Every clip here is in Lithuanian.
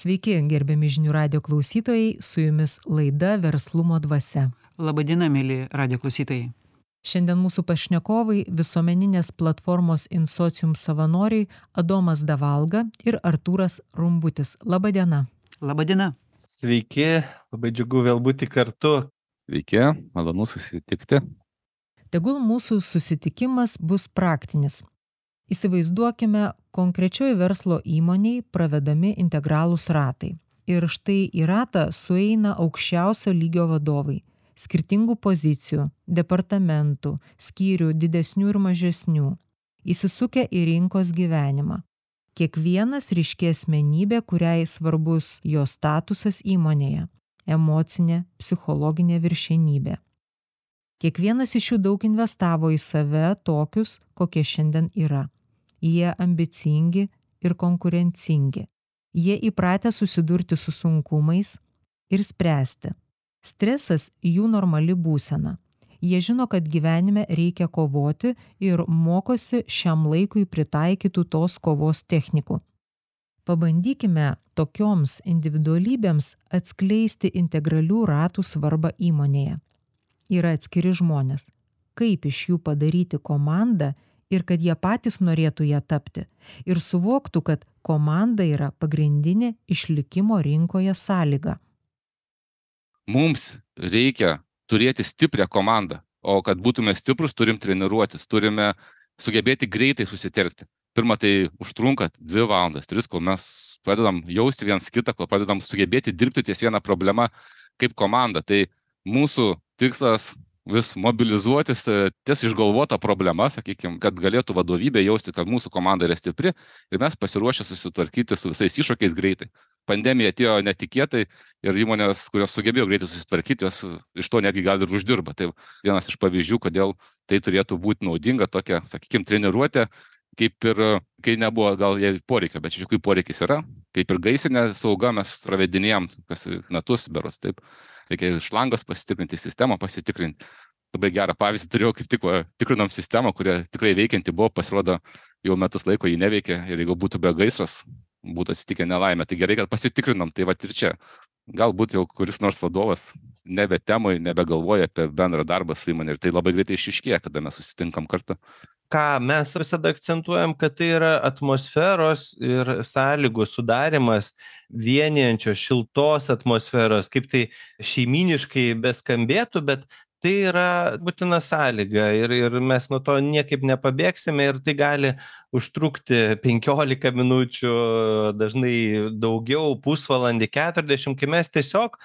Sveiki, gerbiami žinių radio klausytojai, su jumis laida Verslumo dvasia. Labadiena, mėly radio klausytojai. Šiandien mūsų pašnekovai visuomeninės platformos Insocium savanoriai Adomas Davalga ir Artūras Rumbutis. Labadiena. Labadiena. Sveiki, labai džiugu vėl būti kartu. Sveiki, malonu susitikti. Tegul mūsų susitikimas bus praktinis. Įsivaizduokime konkrečioj verslo įmoniai pravedami integralūs ratai. Ir štai į ratą sueina aukščiausio lygio vadovai skirtingų pozicijų, departamentų, skyrių didesnių ir mažesnių, įsisukę į rinkos gyvenimą. Kiekvienas ryški asmenybė, kuriai svarbus jo statusas įmonėje - emocinė, psichologinė viršenybė. Kiekvienas iš jų daug investavo į save tokius, kokie šiandien yra jie ambicingi ir konkurencingi. Jie įpratę susidurti su sunkumais ir spręsti. Stresas jų normali būsena. Jie žino, kad gyvenime reikia kovoti ir mokosi šiam laikui pritaikytų tos kovos technikų. Pabandykime tokioms individualybėms atskleisti integralių ratų svarbą įmonėje. Yra atskiri žmonės. Kaip iš jų padaryti komandą ir kad jie patys norėtų ją tapti ir suvoktų, kad komanda yra pagrindinė išlikimo rinkoje sąlyga. Mums reikia turėti stiprią komandą, o kad būtume stiprus, turim treniruotis, turime sugebėti greitai susitelkti. Pirma, tai užtrunka dvi valandas, tris, kol mes pradedam jausti viens kitą, kol pradedam sugebėti dirbti ties vieną problemą kaip komanda. Tai mūsų tikslas vis mobilizuotis e, ties išgalvota problema, sakykime, kad galėtų vadovybė jausti, kad mūsų komanda yra stipri ir mes pasiruošę susitvarkyti su visais iššūkiais greitai. Pandemija atėjo netikėtai ir įmonės, kurios sugebėjo greitai susitvarkyti, jos iš to netgi gal ir uždirba. Tai vienas iš pavyzdžių, kodėl tai turėtų būti naudinga tokia, sakykime, treniruotė, kaip ir kai nebuvo gal jai poreikio, bet iš tikrųjų poreikis yra, kaip ir gaisinė sauga mes pravedinėjom kas metus beros, taip reikia šlangas pasitikrinti, sistemą pasitikrinti. Labai gerą pavyzdį turėjau, kaip tik va, tikrinom sistemą, kuria tikrai veikianti buvo, pasirodo, jau metus laiko jį neveikia ir jeigu būtų be gaisras, būtų atsitikę nelaimė. Tai gerai, kad pasitikrinom, tai va ir čia. Galbūt jau kuris nors vadovas nebe temai, nebegalvoja apie bendrą darbą su įmonė ir tai labai greitai išiškėja, kada mes susitinkam kartu ką mes visada akcentuojam kad tai yra atmosferos ir sąlygų sudarymas vienijančios šiltos atmosferos kaip tai šeimyniškai beskambėtų bet tai yra būtina sąlyga ir ir mes nuo to niekaip nepabėgsime ir tai gali užtrukti penkiolika minučių dažnai daugiau pusvalandį keturiasdešim kai mes tiesiog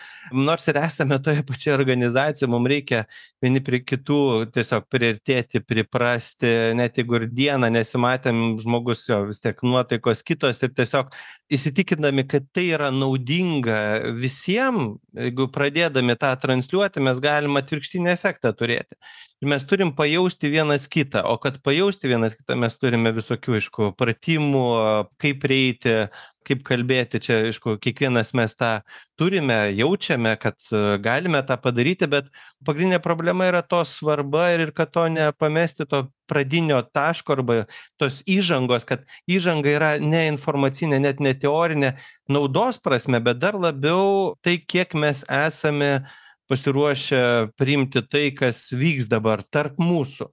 nors ir esame toje pačioje organizacijoj mum reikia vieni prie kitų tiesiog priartėti priprasti net jeigu ir dieną nesimatėm žmogus jo vis tiek nuotaikos kitos ir tiesiog įsitikindami kad tai yra naudinga visiem jeigu pradėdami tą transliuoti mes galim atvirkštinį efektą turėti. Ir mes turim pajausti vienas kitą o kad pajausti vienas kitą mes turime visokių aišku pratimų kaip prieiti kaip kalbėti čia aišku kiekvienas mes tą turime jaučiame kad galime tą padaryti bet pagrindinė problema yra to svarba ir kad to nepamesti to pradinio taško arba tos įžangos kad įžanga yra ne informacinė net ne teorinė naudos prasme bet dar labiau tai kiek mes esame pasiruošę priimti tai kas vyks dabar tarp mūsų.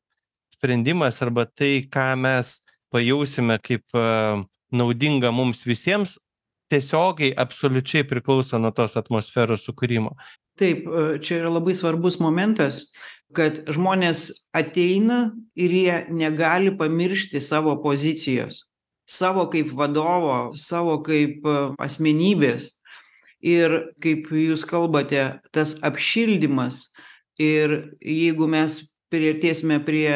Sprendimas arba tai ką mes pajausime kaip naudinga mums visiems tiesiogiai absoliučiai priklauso nuo tos atmosferos sukūrimo. Taip čia yra labai svarbus momentas kad žmonės ateina ir jie negali pamiršti savo pozicijos savo kaip vadovo savo kaip asmenybės. Ir kaip jūs kalbate tas apšildymas ir jeigu mes priartėsime prie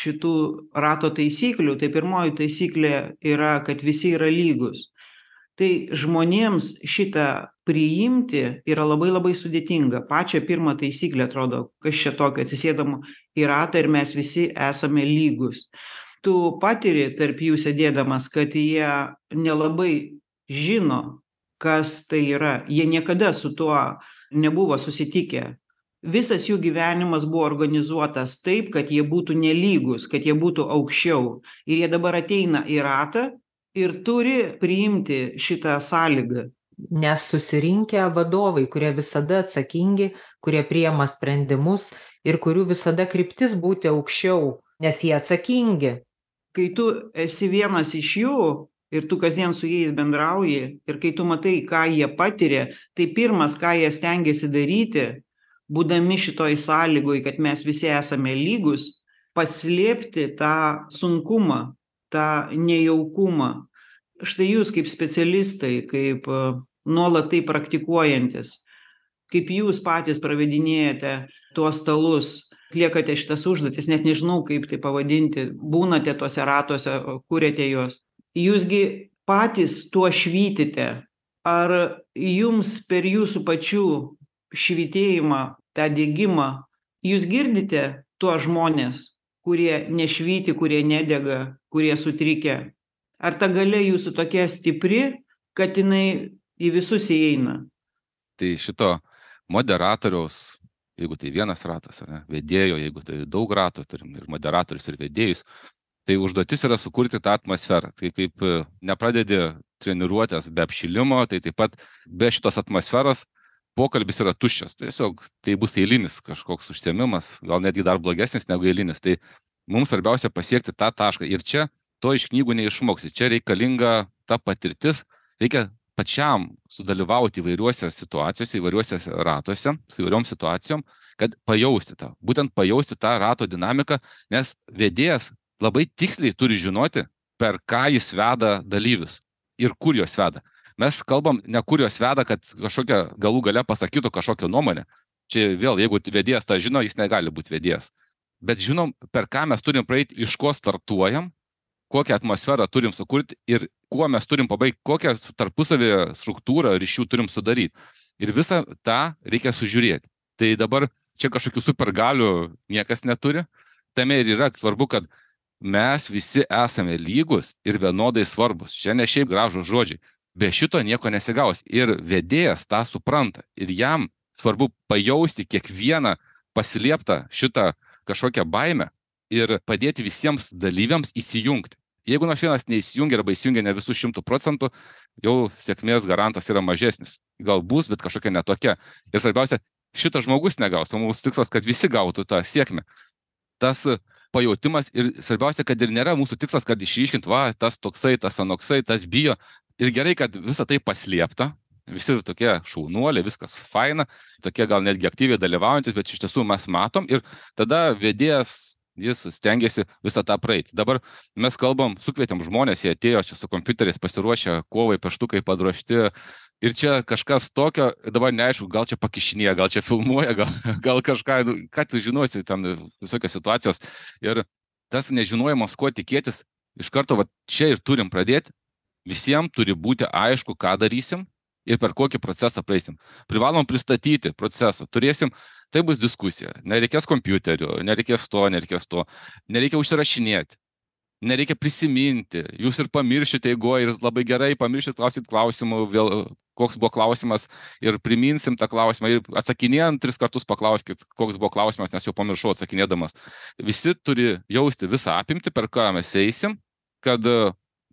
šitų rato taisyklių tai pirmoji taisyklė yra kad visi yra lygūs tai žmonėms šitą priimti yra labai labai sudėtinga. Pačią pirmą taisyklę atrodo kas čia tokio atsisėdam į ratą ir mes visi esame lygūs tu patiri tarp jų sėdėdamas kad jie nelabai žino kas tai yra. Jie niekada su tuo nebuvo susitikę visas jų gyvenimas buvo organizuotas taip kad jie būtų nelygūs kad jie būtų aukščiau. Ir jie dabar ateina į ratą ir turi priimti šitą sąlygą. Nes susirinkę vadovai kurie visada atsakingi kurie priima sprendimus ir kurių visada kryptis būti aukščiau nes jie atsakingi. Kai tu esi vienas iš jų ir tu kasdien su jais bendrauji ir kai tu matai ką jie patiria tai pirmas ką jie stengiasi daryti būdami šitoj sąlygoj kad mes visi esame lygūs paslėpti tą sunkumą tą nejaukumą. Štai jūs kaip specialistai kaip nuolat tai praktikuojantys kaip jūs patys pravedinėjate tuos stalus atliekate šitas užduotis net nežinau kaip tai pavadinti būnate tuose ratuose kuriate juos. Jūs gi patys tuo švytite. Ar jums per jūsų pačių švytėjimą tą degimą. Jūs girdite tuos žmones kurie nešvyti kurie nedega kurie sutrikę? Ar ta galia jūsų tokia stipri kad jinai į visus įeina? Tai šito moderatoriaus jeigu tai vienas ratas ar ne vedėjo jeigu tai daug ratų turim ir moderatorius ir vedėjus tai užduotis yra sukurti tą atmosferą. Tai kaip nepradedi treniruotės be apšilimo tai taip pat be šitos atmosferos pokalbis yra tuščias tiesiog tai bus eilinis kažkoks užsiėmimas gal netgi dar blogesnis negu eilinis tai mums svarbiausia pasiekti tą tašką. Ir čia to iš knygų neišmoksi čia reikalinga ta patirtis reikia pačiam sudalyvauti įvairiuose situacijose įvairiuose ratuose su įvairiom situacijom kad pajausti tą būtent pajausti tą rato dinamiką nes vedėjas labai tiksliai turi žinoti per ką jis veda dalyvius ir kur juos veda mes kalbam ne kur juos veda kad kažkokia galų gale pasakytų kažkokią nuomonę. Čia vėl jeigu vedėjas tą žino jis negali būt vedėjas. Bet žinom per ką mes turim praeit iš ko startuojam kokią atmosferą turim sukurt ir kuo mes turim pabaigt kokią tarpusavyje struktūrą ryšių turim sudaryt. Ir visą tą reikia sužiūrėt. Tai dabar čia kažkokių supergalių niekas neturi. Tame ir yra svarbu kad mes visi esame lygūs ir vienodai svarbūs čia ne šiaip gražūs žodžiai be šito nieko nesigaus. Ir vedėjas tą supranta. Ir jam svarbu pajausti kiekvieną paslėptą šitą kažkokią baimę ir padėti visiems dalyviams įsijungti. Jeigu nors vienas neįsijungia arba įsijungia ne visu šimtu procentų jau sėkmės garantas yra mažesnis. Gal bus bet kažkokia ne tokia. Ir svarbiausia šitas žmogus negaus o mūsų tikslas kad visi gautų tą sėkmę. Tas pajautimas ir svarbiausia kad ir nėra mūsų tikslas kad išryškint va tas toksai tas anoksai tas bijo ir gerai kad visa tai paslėpta. Visi tokie šaunuoliai viskas faina. Tokie gal netgi aktyviai dalyvaujantys bet iš tiesų mes matom. Ir tada vedėjas jis stengiasi visą tą praeit dabar mes kalbam sukvietėm žmones jie atėjo čia su kompiuteriais pasiruošę kovai peštukai padrožti. Ir čia kažkas tokio dabar neaišku gal čia pakišinėja gal čia filmuoja gal gal kažką nu ką tu žinosi ten visokios situacijos. Ir tas nežinojimas ko tikėtis iš karto vat čia ir turim pradėt visiem turi būti aišku ką darysim ir per kokį procesą praeisim. Privalom pristatyti procesą turėsim tai bus diskusija. Nereikės kompiuterių nereikės to nereikės to. Nereikia užsirašinėti nereikia prisiminti. Jūs ir pamiršit eigoj ir labai gerai pamiršit klausyt klausimų vėl koks buvo klausimas ir priminsim tą klausimą ir atsakinėjant tris kartus paklauskit koks buvo klausimas nes jau pamiršau atsakinėdamas. Visi turi jausti visą apimtį per ką mes eisim kad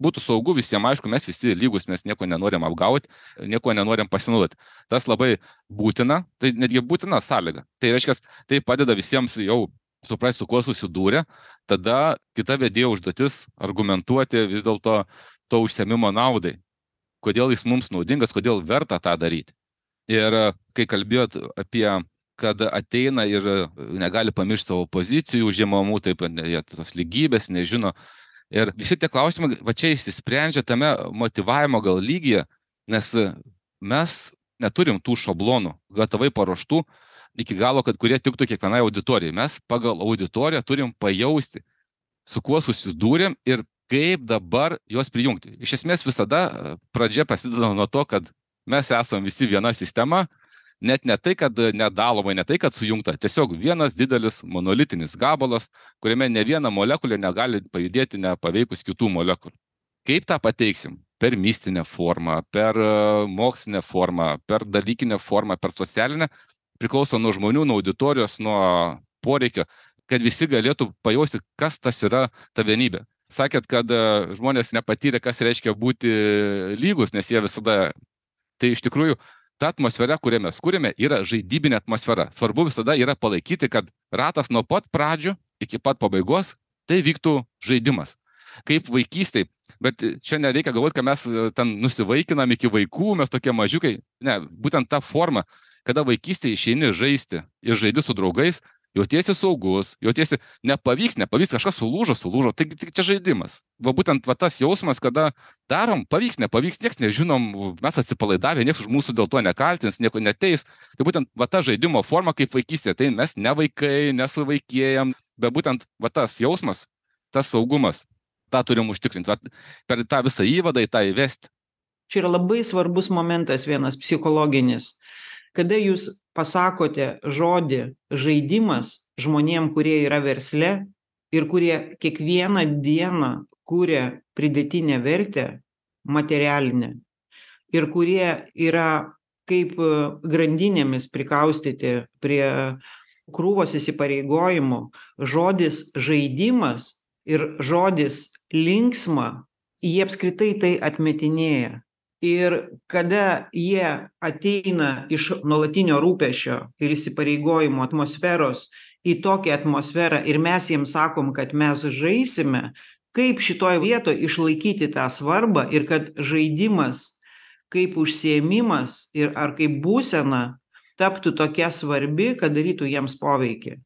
būtų saugu visiem aišku mes visi lygūs mes nieko nenorim apgaut niekuo nenorim pasinaudot. Tas labai būtina tai netgi būtina sąlyga. Tai reiškias tai padeda visiems jau suprast su kuo susidūrė tada kita vedėjo užduotis argumentuoti vis dėlto to užsiėmimo naudai. Kodėl jis mums naudingas kodėl verta tą daryt. Ir kai kalbėjot apie kad ateina ir negali pamiršt savo pozicijų užimamų taip jie tos lygybės nežino ir visi tie klausimai va čia išsisprendžia tame motyvavimo gal lygyje nes mes neturim tų šablonų gatavai paruoštų iki galo kad kurie tiktų kiekvienai auditorijai. Mes pagal auditoriją turim pajausti su kuo susidūrėm ir kaip dabar juos prijungti. Iš esmės visada pradžia prasideda nuo to kad mes esam visi viena sistema net ne tai kad nedaloma ne tai kad sujungta tiesiog vienas didelis monolitinis gabalas kuriame nė viena molekulė negali pajudėti nepaveikus kitų molekulių. Kaip tą pateiksim? Per mistinę formą per mokslinę formą per dalykinę formą per socialinę. Priklauso nuo žmonių nuo auditorijos nuo poreikio kad visi galėtų pajausti kas tas yra ta vienybė. Sakėt kad žmonės nepatyrė kas reiškia būti lygūs nes jie visada tai iš tikrųjų ta atmosfera kurią mes kuriame yra žaidybinė atmosfera. Svarbu visada yra palaikyti kad ratas nuo pat pradžių iki pat pabaigos tai vyktų žaidimas. Kaip vaikystėj bet čia nereikia galvot kad mes e, ten nusivaikinam iki vaikų mes tokie mažiukai. Ne būtent ta forma kada vaikystėj išeini žaisti ir žaidi su draugais jautiesi saugus jautiesi nepavyks nepavyks kažkas sulūžo sulūžo. Taigi tik čia žaidimas. Va būtent va tas jausmas kada darom pavyks nepavyks nieks nežinom mes atsipalaidavę nieks už mūsų dėl to nekaltins nieko neteis. Tai būtent va ta žaidimo forma kaip vaikystėje tai mes ne vaikai nesuvaikėjam bet būtent va tas jausmas tas saugumas tą turim užtikrint vat per tą visą įvadą į tą įvesti čia yra labai svarbus momentas vienas psichologinis kada jūs pasakote žodį žaidimas žmonėm kurie yra versle ir kurie kiekvieną dieną kuria pridėtinę vertę materialinę ir kurie yra kaip grandinėmis prikaustyti prie krūvos įsipareigojimų žodis žaidimas ir žodis linksma jie apskritai tai atmetinėja ir kada jie ateina iš nuolatinio rūpesčio ir įsipareigojimo atmosferos į tokią atmosferą ir mes jiem sakom kad mes žaisime kaip šitoj vietoj išlaikyti tą svarbą ir kad žaidimas kaip užsiėmimas ir ar kaip būsena taptų tokia svarbi kad darytų jiems poveikį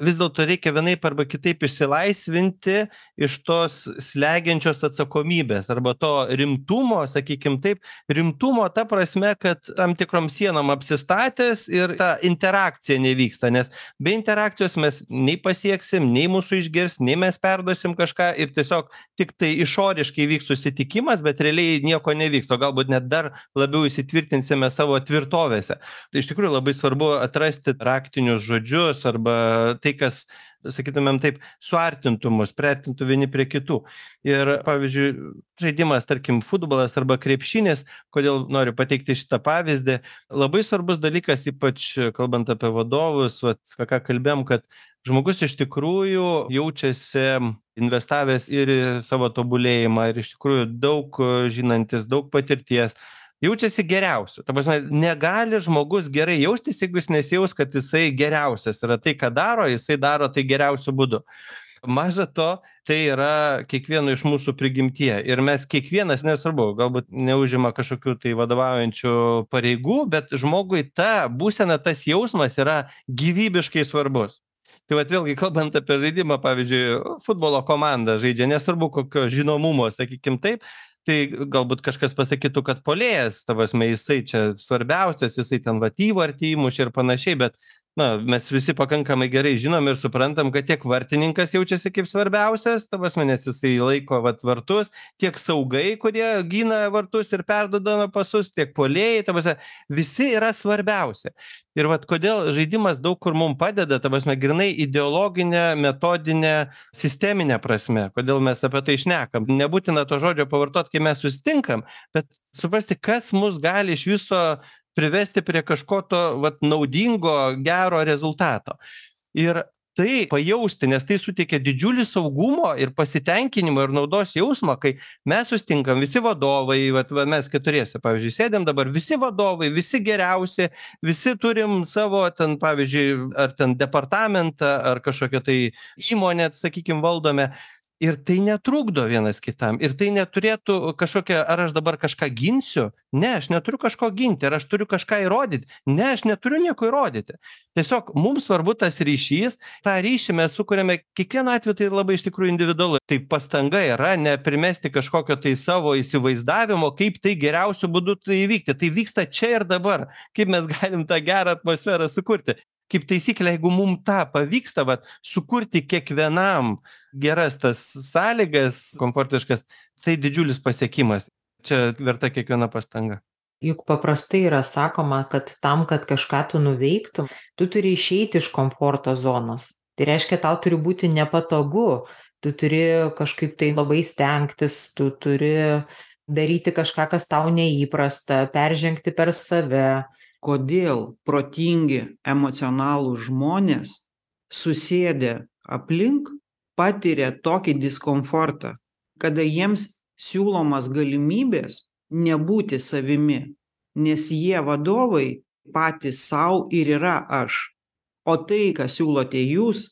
vis dėlto reikia vienaip arba kitaip išsilaisvinti iš tos slegiančios atsakomybės arba to rimtumo sakykim taip rimtumo ta prasme kad tam tikrom sienom apsistatęs ir ta interakcija nevyksta nes be interakcijos mes nei pasieksim nei mūsų išgirs nei mes perduosim kažką ir tiesiog tiktai išoriškai vyks susitikimas bet realiai nieko nevyks o galbūt net dar labiau įsitvirtinsime savo tvirtovėse. Tai iš tikrųjų labai svarbu atrasti raktinius žodžius arba tai kas sakytumėm taip suartintų mus priartintų vieni prie kitų. Ir pavyzdžiui žaidimas tarkim futbolas arba krepšinis kodėl noriu pateikti šitą pavyzdį labai svarbus dalykas ypač kalbant apie vadovus vat ką kalbėjom kad žmogus iš tikrųjų jaučiasi investavęs ir į savo tobulėjimą ir iš tikrųjų daug žinantis daug patirties jaučiasi geriausiu. Ta prasme negali žmogus gerai jaustis jeigu jis nesijaus kad jisai geriausias yra tai ką daro jisai daro tai geriausiu būdu. Maža to tai yra kiekvieno iš mūsų prigimtyje. Ir mes kiekvienas nesvarbu galbūt neužima kažkokių tai vadovaujančių pareigų bet žmogui ta būsena tas jausmas yra gyvybiškai svarbus. Tai vat vėlgi kalbant apie žaidimą pavyzdžiui futbolo komanda žaidžia nesvarbu kokio žinomumo sakykim taip tai galbūt kažkas pasakytų kad puolėjas ta prasme jisai čia svarbiausias jisai ten vat įvartį įmušė ir panašiai bet na mes visi pakankamai gerai žinom ir suprantam kad tiek vartininkas jaučiasi kaip svarbiausias ta prasme nes jisai laiko vat vartus tiek saugai kurie gina vartus ir perduoda pasus tiek puolėjai ta prasme visi yra svarbiausi. Ir vat kodėl žaidimas daug kur mum padeda ta prasme grynai ideologine metodine sistemine prasme kodėl mes apie tai šnekam. Nebūtina to žodžio pavartot kai mes susitinkam bet suprasti kas mus gali iš viso privesti prie kažko to vat naudingo gero rezultato. Ir tai pajausti nes tai suteikia didžiulį saugumo ir pasitenkinimo ir naudos jausmą kai mes susitinkam visi vadovai vat va mes keturiese pavyzdžiui sėdim dabar visi vadovai visi geriausi visi turim savo ten pavyzdžiui ar ten departamentą ar kažkokią tai įmonę sakykim valdome ir tai netrukdo vienas kitam ir tai neturėtų kažkokia ar aš dabar kažką ginsiu? Ne aš neturiu kažko ginti ar aš turiu kažką įrodyt ne aš neturiu nieko įrodyti. Tiesiog mums svarbu tas ryšys tą ryšį mes sukuriame kiekvienu atveju tai labai iš tikrųjų individualu. Tai pastanga yra ne primesti kažkokio tai savo įsivaizdavimo kaip tai geriausiu būdu tai įvykti. Tai vyksta čia ir dabar. Kaip mes galim tą gerą atmosferą sukurti? Kaip taisyklė jeigu mum tą pavyksta vat sukurti kiekvienam geras tas sąlygas komfortiškas tai didžiulis pasiekimas. Čia verta kiekviena pastanga. Juk paprastai yra sakoma kad tam kad kažką tu nuveiktum tu turi išeiti iš komforto zonos. Tai reiškia tau turi būti nepatogu tu turi kažkaip tai labai stengtis tu turi daryti kažką kas tau neįprasta peržengti per save. Kodėl protingi emocionalūs žmonės susėdę aplink patiria tokį diskomfortą kada jiems siūlomos galimybės nebūti savimi nes jie vadovai patys sau ir yra aš. O tai ką siūlote jūs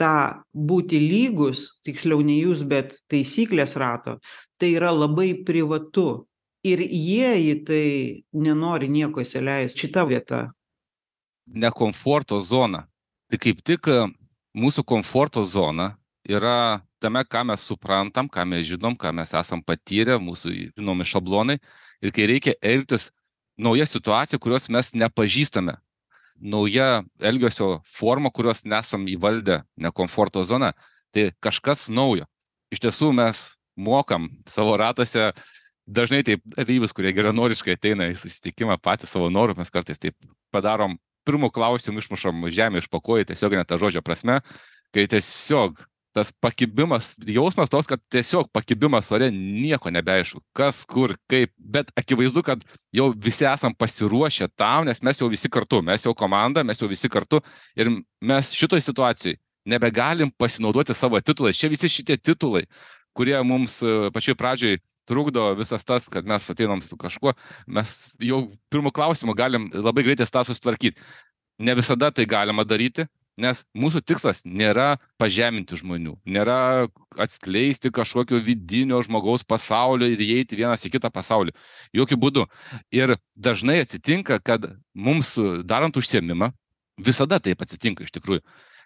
tą būti lygus tiksliau ne jūs bet taisyklės rato tai yra labai privatu. Ir jie į tai nenori nieko įsileist šita vieta. Ne komforto zona. Tai kaip tik mūsų komforto zona yra tame ką mes suprantam ką mes žinom ką mes esam patyrę mūsų žinomi šablonai. Ir kai reikia elgtis nauja situacija kurios mes nepažįstame. Nauja elgesio forma kurios nesam įvaldę ne komforto zona tai kažkas naujo. Iš tiesų mes mokam savo ratuose dažnai taip dalyvius kurie geranoriškai ateina į susitikimą patys savo noru mes kartais taip padarom pirmu klausimu išmušam žemę iš po kojų tiesiogine ta žodžio prasme kai tiesiog tas pakibimas jausmas toks kad tiesiog pakibimas ore nieko nebeaišku kas kur kaip bet akivaizdu kad jau visi esam pasiruošę tam nes mes jau visi kartu mes jau komanda mes jau visi kartu ir mes šitoj situacijoj nebegalim pasinaudoti savo titulais. Čia visi šitie titulai kurie mums pačioj pradžioj trukdo visas tas kad mes ateinam su kažkuo mes jau pirmu klausimu galim labai greitai tą susitvarkyt ne visada tai galima daryti nes mūsų tikslas nėra pažeminti žmonių nėra atskleisti kažkokio vidinio žmogaus pasaulio ir įeiti vienas į kitą pasaulį. Jokiu būdu ir dažnai atsitinka kad mums darant užsiėmimą visada taip atsitinka iš tikrųjų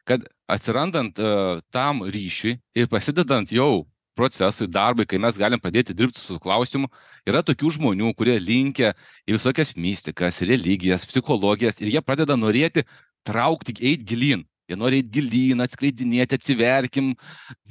kad atsirandant uh, tam ryšiui ir prasidedant jau procesui darbui kai mes galim pradėti dirbti su klausimu yra tokių žmonių kurie linkę į visokias mistikas religijas psichologijas ir jie pradeda norėti traukti eit gilyn. Jie nori eit gilyn atskleidinėti atsiverkim.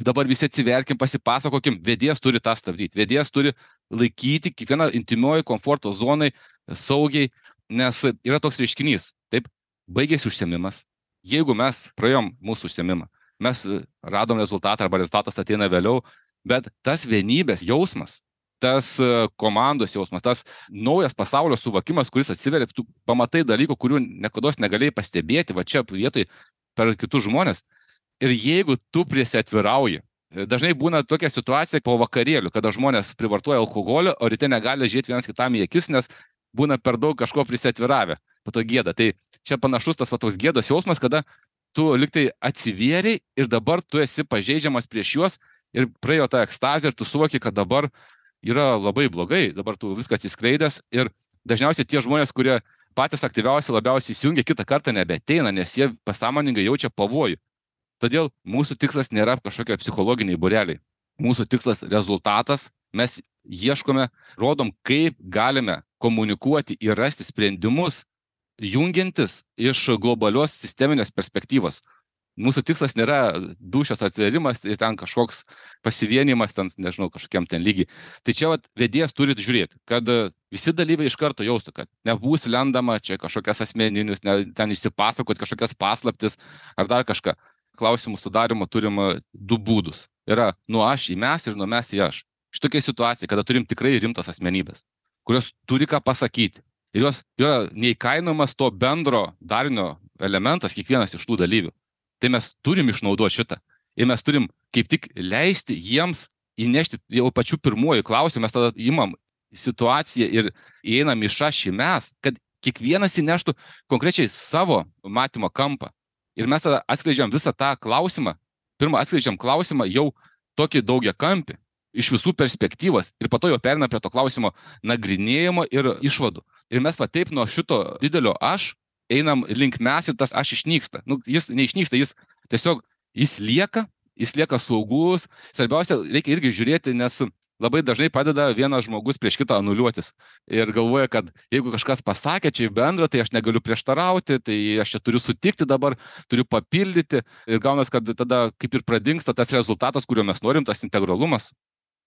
Dabar visi atsiverkim pasipasakokim. Vedėjas turi tą stabdyt. Vedėjas turi laikyti kiekvieną intymioj komforto zonoj saugiai nes yra toks reiškinys. Taip baigėsi užsiėmimas. Jeigu mes praėjom mūsų užsiėmimą mes radom rezultatą arba rezultatas ateina vėliau bet tas vienybės jausmas tas komandos jausmas tas naujas pasaulio suvokimas kuris atsiveria tu pamatai dalykų kurių niekados negalėjai pastebėti va čia vietoj per kitus žmones. Ir jeigu tu prisiatvirauji dažnai būna tokia situacija po vakarėlių kada žmonės privartoja alkoholio o ryte negali žiūrėt vienas kitam į akis nes būna per daug kažko prisiatviravę po to gėda. Tai čia panašus tas va toks gėdos jausmas kada tu lygtai atsivėrei ir dabar tu esi pažeidžiamas prieš juos ir praėjo ta ekstazė ir tu suvoki kad dabar yra labai blogai dabar tu viską atsiskleidęs ir dažniausiai tie žmonės kurie patys aktyviausi labiausiai įsijungia kitą kartą nebeateina nes jie pasąmoningai jaučia pavojų. Todėl mūsų tikslas nėra kažkokie psichologiniai būreliai. Mūsų tikslas rezultatas. Mes ieškome rodom kaip galime komunikuoti ir rasti sprendimus jungiantis iš globalios sisteminės perspektyvos mūsų tikslas nėra dūšios atsivėrimas ir ten kažkoks pasivienijimas ten nežinau kažkokiam ten lygy. Tai čia vat vedėjas turi žiūrėt kad visi dalyviai iš karto jaustų kad nebus lendama čia kažkokias asmeninius ne ten išsipasakot kažkokias paslaptis ar dar kažką. Klausimų sudarymo turim du būdus. Yra nuo aš į mes ir nuo mes į aš. Šitokioj situacijoj kada turim tikrai rimtas asmenybes kurios turi ką pasakyti. Ir jos yra neįkainojamas to bendro darinio elementas kiekvienas iš tų dalyvių tai mes turim išnaudot šitą. Ir mes turim kaip tik leisti jiems įnešti jau pačiu pirmuoju klausimu mes tada imam situaciją ir įeinam į mes kad kiekvienas įneštų konkrečiai savo matymo kampą. Ir mes tada atskleidžiam visą tą klausimą. Pirma atskleidžiam klausimą jau tokį daugiakampį iš visų perspektyvos ir po to jau pereinam prie to klausimo nagrinėjimo ir išvadų. Ir mes va taip nuo šito didelio aš einam link mes ir tas aš išnyksta. Nu jis neišnyksta jis tiesiog jis lieka jis lieka saugus. Svarbiausia reikia irgi žiūrėti nes labai dažnai padeda vienas žmogus prieš kitą anuliuotis. Ir galvoja kad jeigu kažkas pasakė čia bendra tai aš negaliu prieštarauti tai aš čia turiu sutikti dabar turiu papildyti. Ir gaunas kad tada kaip ir pradingsta tas rezultatas kurio mes norim tas integralumas.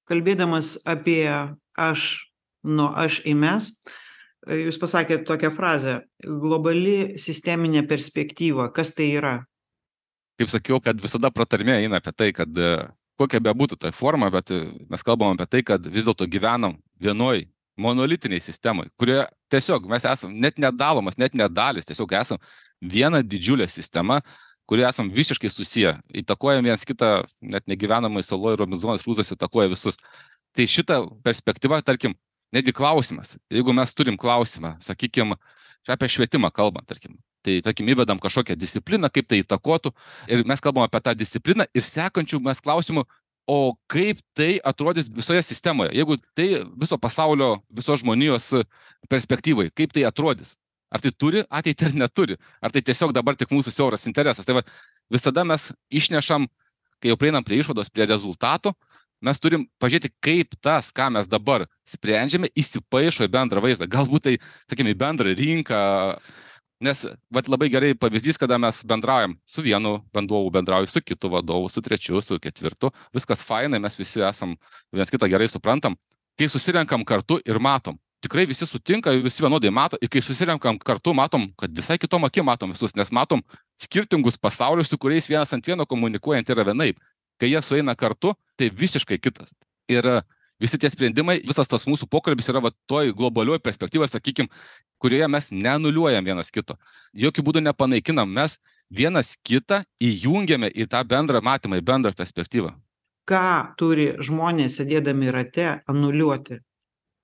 Kalbėdamas apie aš nuo aš į mes jūs pasakėt tokią frazę globali sisteminė perspektyva kas tai yra? Kaip sakiau kad visada pratarmė eina apie tai kad kokia bebūtų ta forma bet mes kalbam apie tai kad vis dėlto gyvenam vienoj monolitinėj sistemoj kurioje tiesiog mes esam net nedalomas net ne dalys tiesiog esam viena didžiulė sistema kurioje esam visiškai susiję įtakojam viens kitą net negyvenamoj saloj robinzonas kruzas įtakoja visus. Tai šita perspektyva tarkim netgi klausimas. Jeigu mes turim klausimą sakykim čia apie švietimą kalbant tarkim tai tarkim įvedam kažkokią discipliną kaip tai įtakotų ir mes kalbam apie tą discipliną ir sekančiu mes klausimu o kaip tai atrodys visoje sistemoje? Jeigu tai viso pasaulio visos žmonijos perspektyvai kaip tai atrodys? Ar tai turi ateitį ar neturi? Ar tai tiesiog dabar tik mūsų siauras interesas? Tai vat visada mes išnešam kai jau prieinam prie išvados prie rezultato mes turim pažiūrėti kaip tas ką mes dabar sprendžiame įsipaišo į bendrą vaizdą. Galbūt tai sakykim į bendrą rinką. Nes vat labai gerai pavyzdys kada mes bendraujam su vienu vadovu bendrauju su kitu vadovu su trečiu su ketvirtu. Viskas fainai mes visi esam viens kitą gerai suprantam. Kai susirenkam kartu ir matom tikrai visi sutinka visi vienodai mato ir kai susirenkam kartu matom kad visai kitom akim matom visus nes matom skirtingus pasaulius su kuriais vienas ant vieno komunikuojant yra vienaip kai jie sueina kartu tai visiškai kitas. Ir visi tie sprendimai visas tas mūsų pokalbis yra va toj globalioj perspektyvoj sakykim kurioje mes neanuliuojam vienas kito. Jokiu būdu nepanaikinam. Mes vienas kitą įjungiame į tą bendrą matymą į bendrą perspektyvą. Ką turi žmonės sėdėdami rate anuliuoti?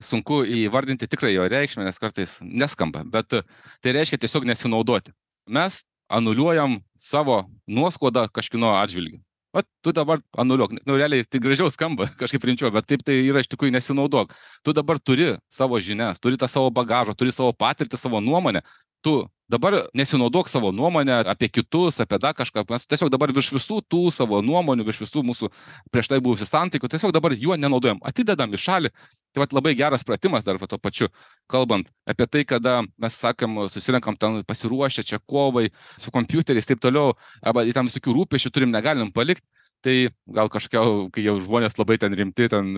Sunku įvardinti tikrą jo reikšmę nes kartais neskamba bet tai reiškia tiesiog nesinaudoti. Mes anuliuojam savo nuoskaudą kažkieno atžvilgiu vat tu dabar anuliuok nu realiai tai gražiau skamba kažkaip rimčiau bet taip tai yra iš tikrųjų nesinaudok. Tu dabar turi savo žinias turi tą savo bagažą turi savo patirtį savo nuomonę tu dabar nesinaudok savo nuomone apie kitus apie dar kažką. Mes tiesiog dabar virš visų tų savo nuomonių virš visų mūsų prieš tai buvusių santykių tiesiog dabar juo nenaudojam. Atidedam į šalį. Tai vat labai geras pratimas dar tuo pačiu kalbant apie tai kada mes sakom susirenkam ten pasiruošę čia kovai su kompiuteriais taip toliau arba ten visokių rūpesčių turim negalim palikt tai gal kažkokia kai jau žmonės labai ten rimti ten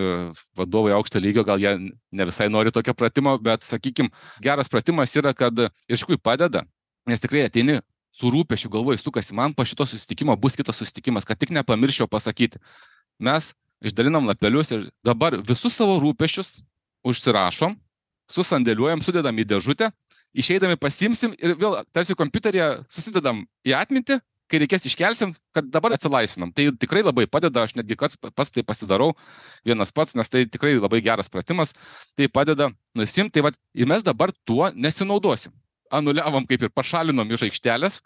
vadovai aukšto lygio gal jie ne visai nori tokio pratimo bet sakykim geras pratimas yra kad iš tikrųjų padeda nes tikrai ateini su rūpesčiu galvoj sukasi man po šito susitikimo bus kitas susitikimas kad tik nepamirščiau pasakyti. Mes išdalinam lapelius ir dabar visus savo rūpesčius užsirašom susandėliuojam sudedam į dėžutę išeidami pasiimsim ir vėl tarsi kompiuteryje susidedam į atmintį kai reikės iškelsim kad dabar atsilaisvinam. Tai tikrai labai padeda aš netgi pats pats tai pasidarau vienas pats nes tai tikrai labai geras pratimas tai padeda nusiimt tai vat ir mes dabar tuo nesinaudosim. Anuliavom kaip ir pašalinom iš aikštelės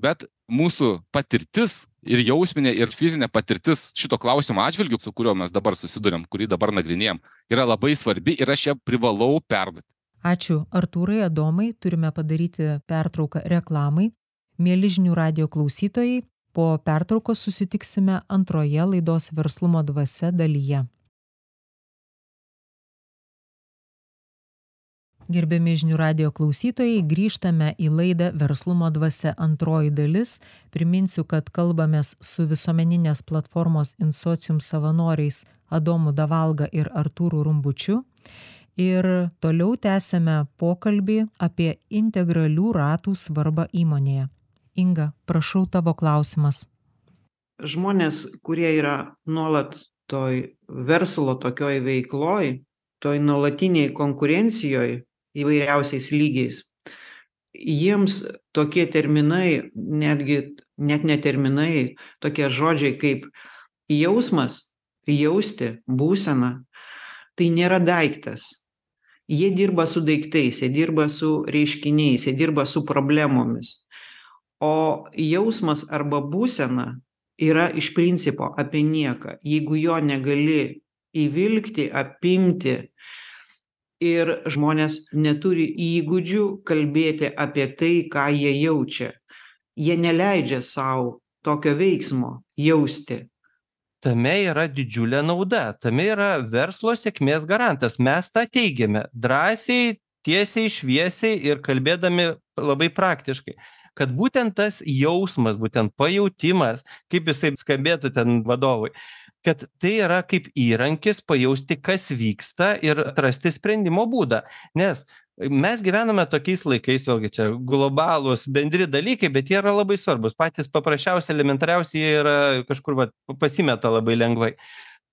bet mūsų patirtis ir jausminė ir fizinė patirtis šito klausimo atžvilgiu su kuriuo mes dabar susiduriam kurį dabar nagrinėjam yra labai svarbi ir aš ją privalau perduoti. Ačiū artūrai adomai. Turime padaryti pertrauką reklamai mieli žinių radijo klausytojai po pertraukos susitiksime antroje laidos verslumo dvasia dalyje. Gerbiami žinių radijo klausytojai grįžtame į laidą verslumo dvasia antroji dalis. Priminsiu kad kalbamės su visuomeninės platformos insocium savanoriais adomu davalga ir artūru rumbučiu. Ir toliau tęsiame pokalbį apie integralių ratų svarbą įmonėje inga prašau tavo klausimas. Žmonės kurie yra nuolat toj verslo tokioj veikloj toj nuolatinėj konkurencijoj įvairiausiais lygiais jiems tokie terminai netgi net ne terminai tokie žodžiai kaip jausmas jausti būsena tai nėra daiktas. Jie dirba su daiktais jie dirba su reiškiniais jie dirba su problemomis o jausmas arba būsena yra iš principo apie nieką. Jeigu jo negali įvilkti apimti ir žmonės neturi įgūdžių kalbėti apie tai ką jie jaučia jie neleidžia sau tokio veiksmo jausti. Tame yra didžiulė nauda tame yra verslo sėkmės garantas. Mes tą teigiame drąsiai tiesiai šviesiai ir kalbėdami labai praktiškai kad būtent tas jausmas būtent pajautimas kaip jisai skambėtų ten vadovui kad tai yra kaip įrankis pajausti kas vyksta ir atrasti sprendimo būdą. Nes mes gyvename tokiais laikais vėlgi čia globalūs bendri dalykai bet jie yra labai svarbūs. Patys paprasčiausi elementariausi jie yra kažkur vat pasimeta labai lengvai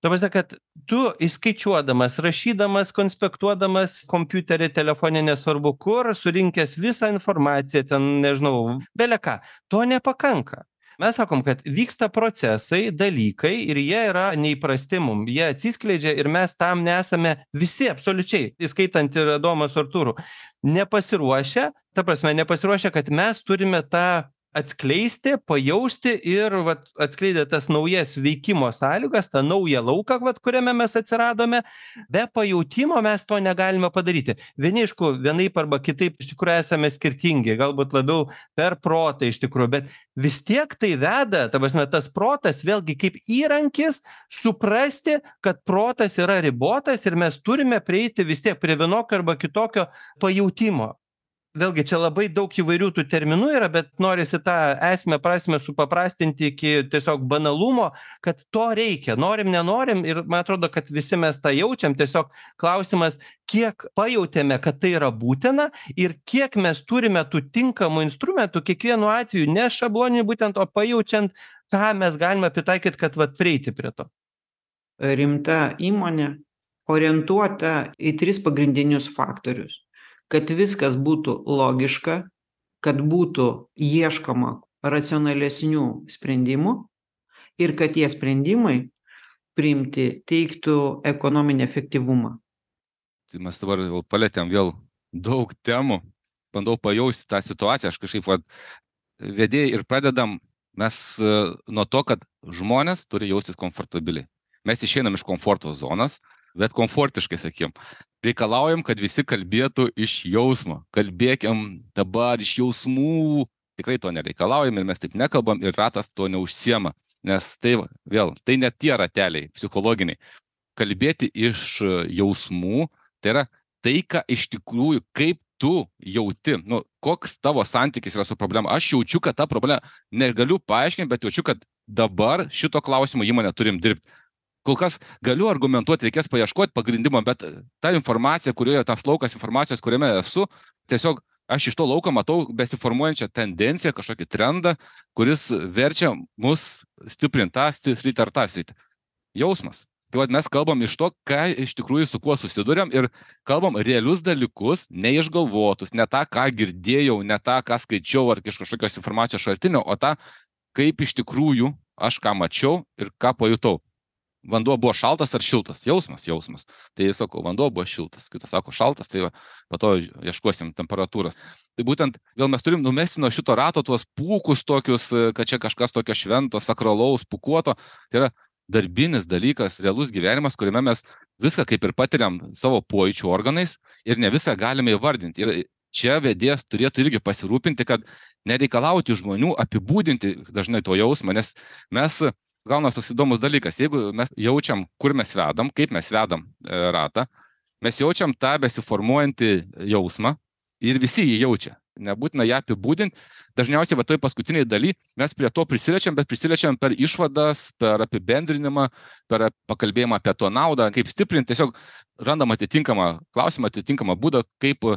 ta prasme kad tu įskaičiuodamas rašydamas konspektuodamas kompiutery telefone nesvarbu kur surinkęs visą informaciją ten nežinau bele ką to nepakanka. Mes sakom kad vyksta procesai dalykai ir jie yra neįprasti mum. Jie atsiskleidžia ir mes tam nesame visi absoliučiai įskaitant ir adomą su artūru nepasiruošę ta prasme nepasiruošę kad mes turime tą atskleisti pajausti ir vat atskleidę tas naujas veikimo sąlygas tą naują lauką vat kuriame mes atsiradome be pajautimo mes to negalime padaryti. Vieni aišku vienaip arba kitaip iš tikrųjų esame skirtingi galbūt labiau per protą iš tikrųjų bet vis tiek tai veda ta prasme tas protas vėlgi kaip įrankis suprasti kad protas yra ribotas ir mes turime prieiti vis tiek prie vienokio arba kitokio pajautimo vėlgi čia labai daug įvairių tų terminų yra bet norisi tą esmę prasmę supaprastinti iki tiesiog banalumo kad to reikia. Norim nenorim ir man atrodo kad visi mes tą jaučiam. Tiesiog klausimas kiek pajautėme kad tai yra būtina ir kiek mes turime tų tinkamų instrumentų kiekvienu atveju ne šabloniniu būtent o pajaučiant ką mes galime pritaikyt kad vat prieiti prie to. Rimta įmonė orientuota į tris pagrindinius faktorius kad viskas būtų logiška kad būtų ieškoma racionalesnių sprendimų ir kad tie sprendimai priimti teiktų ekonominį efektyvumą. Tai mes dabar jau palietėm vėl daug temų. Bandau pajausti tą situaciją. Aš kažkaip vat vedėjai ir pradedam mes e, nuo to kad žmonės turi jaustis komfortabiliai. Mes išeinam iš komforto zonos bet komfortiškai sakykim reikalaujam kad visi kalbėtų iš jausmo. Kalbėkim dabar iš jausmų. Tikrai to nereikalaujam ir mes taip nekalbam ir ratas tuo neužsiema. Nes tai vėl tai ne tie rateliai psichologiniai. Kalbėti iš jausmų tai yra tai ką iš tikrųjų kaip tu jauti. Nu koks tavo santykis yra su problema. Aš jaučiu kad ta problema negaliu paaiškint bet jaučiu kad dabar šito klausimo įmonė turim dirbt kol kas galiu argumentuot reikės paieškot pagrindimo bet ta informacija kurioje tas laukas informacijos kuriame esu tiesiog aš iš to lauko matau besiformuojančią tendenciją kažkokį trendą kuris verčia mus stiprint tą sritį ar tą sritį. Jausmas. Tai vat mes kalbam iš to ką iš tikrųjų su kuo susiduriam ir kalbam realius dalykus neišgalvotus ne tą ką girdėjau ne tą ką skaičiau ar iš kažkokios informacijos šaltinio o tą kaip iš tikrųjų aš ką mačiau ir ką pajutau vanduo buvo šaltas ar šiltas? Jausmas jausmas. Tai sakau vanduo buvo šiltas. Kitas sako šaltas tai va po to ieškosim temperatūros. Tai būtent vėl mes turim numesti nuo šito rato tuos pūkus tokius kad čia kažkas tokio švento sakralaus pūkuoto. Tai yra darbinis dalykas realus gyvenimas kuriame mes viską kaip ir patiriam savo pojūčių organais ir ne viską galime įvardinti. Ir čia vedėjas turėtų irgi pasirūpinti kad nereikalauti žmonių apibūdinti dažnai to jausmą nes mes gaunas toks įdomus dalykas. Jeigu mes jaučiam kur mes vedam kaip mes vedam e, ratą mes jaučiam tą besiformuojantį jausmą ir visi jį jaučia. Nebūtina ją apibūdint. Dažniausiai va toj paskutinėj daly mes prie to prisiliečiam bet prisiliečiam per išvadas per apibendrinimą per pakalbėjimą apie to naudą kaip stiprint. Tiesiog randam atitinkamą klausimą atitinkamą būdą kaip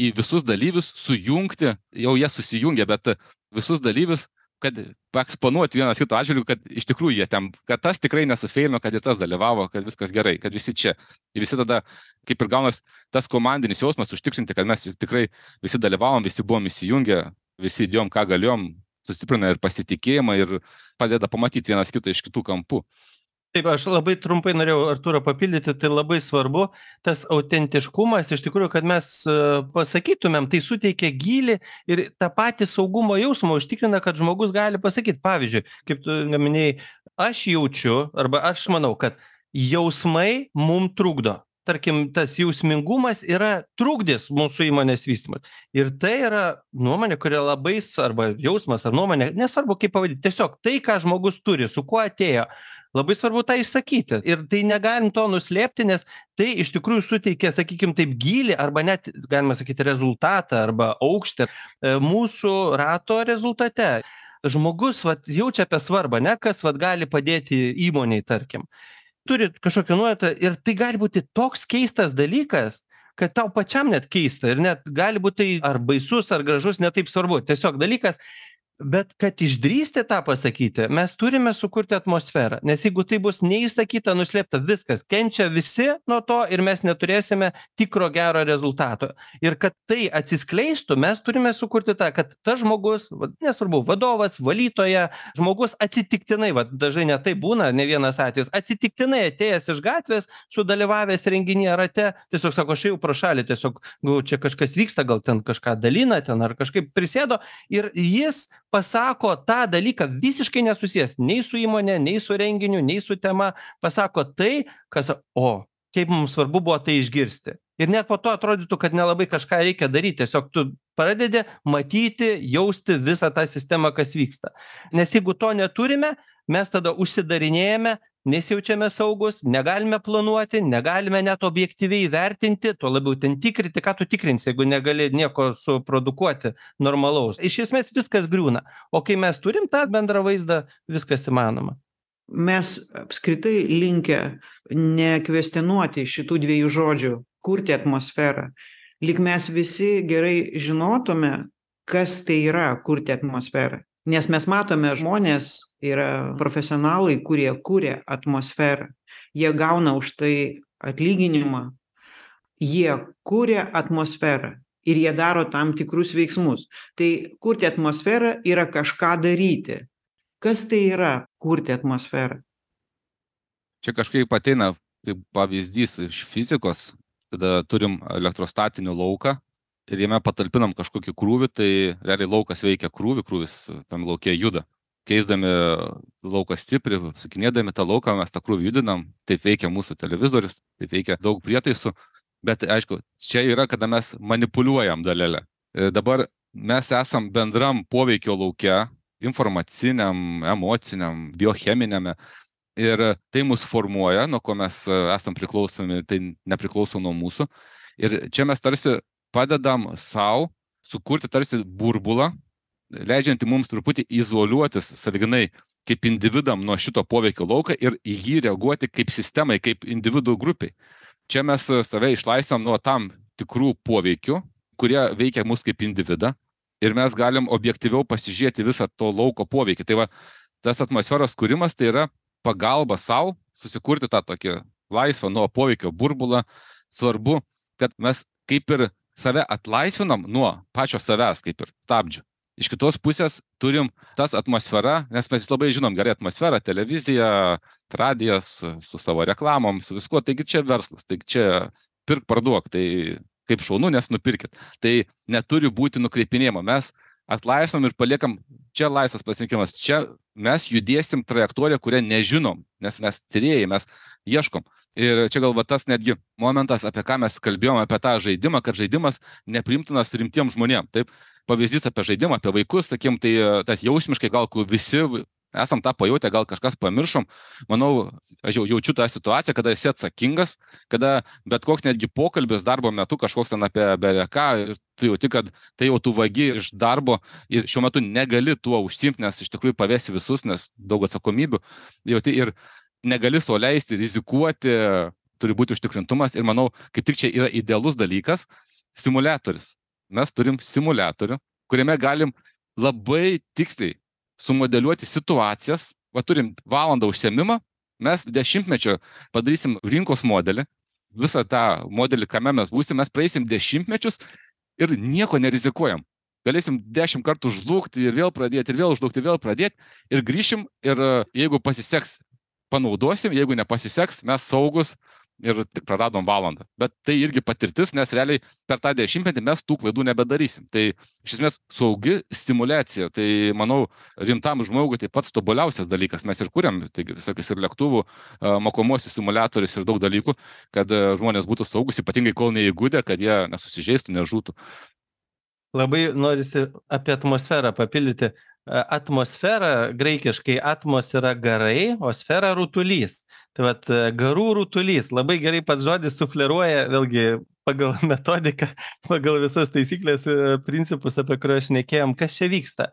į visus dalyvius sujungti. Jau jie susijungia bet visus dalyvius kad paeksponuot vienas kito atžvilgiu kad iš tikrųjų jie ten kad tas tikrai nesufeilino kad ir tas dalyvavo kad viskas gerai kad visi čia. Ir visi tada kaip ir gaunas tas komandinis jausmas užtikrinti kad mes tikrai visi dalyvavom visi buvom įsijungę visi įdėjom ką galėjom sustiprina ir pasitikėjimą ir padeda pamatyt vienas kitą iš kitų kampų taip aš labai trumpai norėjau artūrą papildyti tai labai svarbu tas autentiškumas iš tikrųjų kad mes e, pasakytumėm tai suteikia gylį ir tą patį saugumo jausmą užtikrina kad žmogus gali pasakyt pavyzdžiui kaip tu minėjai aš jaučiu arba aš manau kad jausmai mum trukdo. Tarkim tas jausmingumas yra trukdis mūsų įmonės vystymui ir tai yra nuomonė kuri labai arba jausmas ar nuomonė nesvarbu kaip pavadint tiesiog tai ką žmogus turi su kuo atėjo labai svarbu tą išsakyti. Ir tai negalim to nuslėpti nes tai iš tikrųjų suteikia sakykim taip gylį arba net galima sakyti rezultatą arba aukštį e, mūsų rato rezultate. Žmogus vat jaučia apie svarbą ane kas vat gali padėti įmonei tarkim. Turi kažkokią nuojautą ir tai gali būti toks keistas dalykas kad tau pačiam net keista ir net gali būt tai ar baisus ar gražus ne taip svarbu. Tiesiog dalykas bet kad išdrįsti tą pasakyti mes turime sukurti atmosferą. Nes jeigu tai bus neišsakyta nuslėpta viskas kenčia visi nuo to ir mes neturėsime tikro gero rezultato. Ir kad tai atsiskleistų mes turime sukurti tą kad tas žmogus vat nesvarbu vadovas valytoja žmogus atsitiktinai vat dažnai net taip būna ne vienas atvejis atsitiktinai atėjęs iš gatvės sudalyvavęs renginyje rate tiesiog sako aš ėjau pro šalį tiesiog galvoju čia kažkas vyksta gal ten kažką dalina ten ar kažkaip prisėdo ir jis pasako tą dalyką visiškai nesusijęs nei su įmone nei su renginiu nei su tema pasako tai kas o kaip mums svarbu buvo tai išgirsti. Ir net po to atrodytų kad nelabai kažką reikia daryt tiesiog tu pradedi matyti jausti visą tą sistemą kas vyksta. Nes jeigu to neturime mes tada užsidarinėjame nesijaučiame saugūs negalime planuoti negalime net objektyviai vertinti tuo labiau ten tikrinti ką tu tikrinsi jeigu negali nieko suprodukuoti normalaus. Iš esmės viskas griūna. O kai mes turim tą bendrą vaizdą viskas įmanoma. Mes apskritai linkę nekvestionuoti šitų dviejų žodžių kurti atmosferą. Lyg mes visi gerai žinotume kas tai yra kurti atmosferą nes mes matome žmonės yra profesionalai kurie kuria atmosferą. Jie gauna už tai atlyginimą. Jie kuria atmosferą ir jie daro tam tikrus veiksmus. Tai kurti atmosferą yra kažką daryti. Kas tai yra kurti atmosferą? Čia kažkaip ateina kaip pavyzdys iš fizikos. Kada turim elektrostatinį lauką ir jame patalpinam kažkokį krūvį tai realiai laukas veikia krūvį krūvis tam lauke juda. Keisdami lauko stiprį sukinėdami tą lauką mes tą krūvį judinam taip veikia mūsų televizorius taip veikia daug prietaisų. Bet aišku čia yra kada mes manipuliuojam dalele. E, dabar mes esam bendram poveikio lauke informaciniam emociniam biocheminiame. Ir tai mus formuoja nuo ko mes e, esam priklausomi tai nepriklauso nuo mūsų. Ir čia mes tarsi padedam sau sukurti tarsi burbulą, leidžiantį mums truputį izoliuotis saliginai kaip individam nuo šito poveikio lauką ir į jį reaguoti kaip sistemai, kaip individų grupiai. Čia mes save išlaisvam nuo tam tikrų poveikių, kurie veikia mus kaip individą ir mes galim objektyviau pasižiūrėti visą to lauko poveikį. Tai va, tas atmosferos kūrimas tai yra pagalba savo susikurti tą tokį laisvą nuo poveikio burbulą. Svarbu, kad mes kaip ir save atlaisvinam nuo pačio savęs kaip ir stabdžių. Iš kitos pusės turim tas atmosfera nes mes labai žinom gerai atmosferą televizija radijas su savo reklamom su viskuo. Taigi čia verslas taigi čia pirk parduok tai kaip šaunu nes nupirkit. Tai neturi būti nukreipinėjama. Mes atlaisvinam ir paliekam čia laisvas pasirinkimas čia mes judėsim trajektorija kuria nežinom nes mes tyrėjai mes ieškom ir čia gal va tas netgi momentas apie ką mes kalbėjom apie tą žaidimą kad žaidimas nepriimtinas rimtiem žmonėm. Taip pavyzdys apie žaidimą apie vaikus sakykim tai tas jausmiškai gal visi esam tą pajutę gal kažkas pamiršom. Manau aš jau jaučiu tą situaciją kada esi atsakingas kada bet koks netgi pokalbis darbo metu kažkoks ten apie bele ką ir tu jauti kad tai jau tu vagi iš darbo ir šiuo metu negali tuo užsiimt nes iš tikrųjų pavesi visus nes daug atsakomybių jauti ir negali sau leisti rizikuoti, turi būti užtikrintumas ir manau, kaip tik čia yra idealus dalykas - simulatorius. Mes turim simulatorių, kuriame galim labai tiksliai sumodeliuoti situacijas, va turim valandą užsiemimą, mes dešimtmečio padarysim rinkos modelį, visą tą modelį, kame mes būsim, mes praeisim dešimtmečius ir nieko nerizikuojam. Galėsim dešimt kartų žlugti ir vėl pradėti, ir vėl žlugti, ir vėl pradėti, ir grįšim, ir jeigu pasiseks panaudosim, jeigu nepasiseks, mes saugus ir praradom valandą. Bet tai irgi patirtis, nes realiai per tą dešimtmetį mes tų klaidų nebedarysim. Tai iš esmės saugi stimulacija, tai manau, rimtam žmogui tai pats tobuliausias dalykas. Mes ir kuriam, tai visokius ir lėktuvų, mokomuosius simulatorius ir daug dalykų, kad žmonės būtų saugus, ypatingai kol neįgūdė, kad jie nesusižeistų, nežūtų. Labai norisi apie atmosferą papildyti atmosfera graikiškai atmos yra garai, o sfera rutulys. Tai vad garų rutulys. Labai gerai pats žodis sufleruoja, vėlgi pagal metodiką, pagal visas taisyklės, principus, apie kuriuos šnekėjom, kas čia vyksta.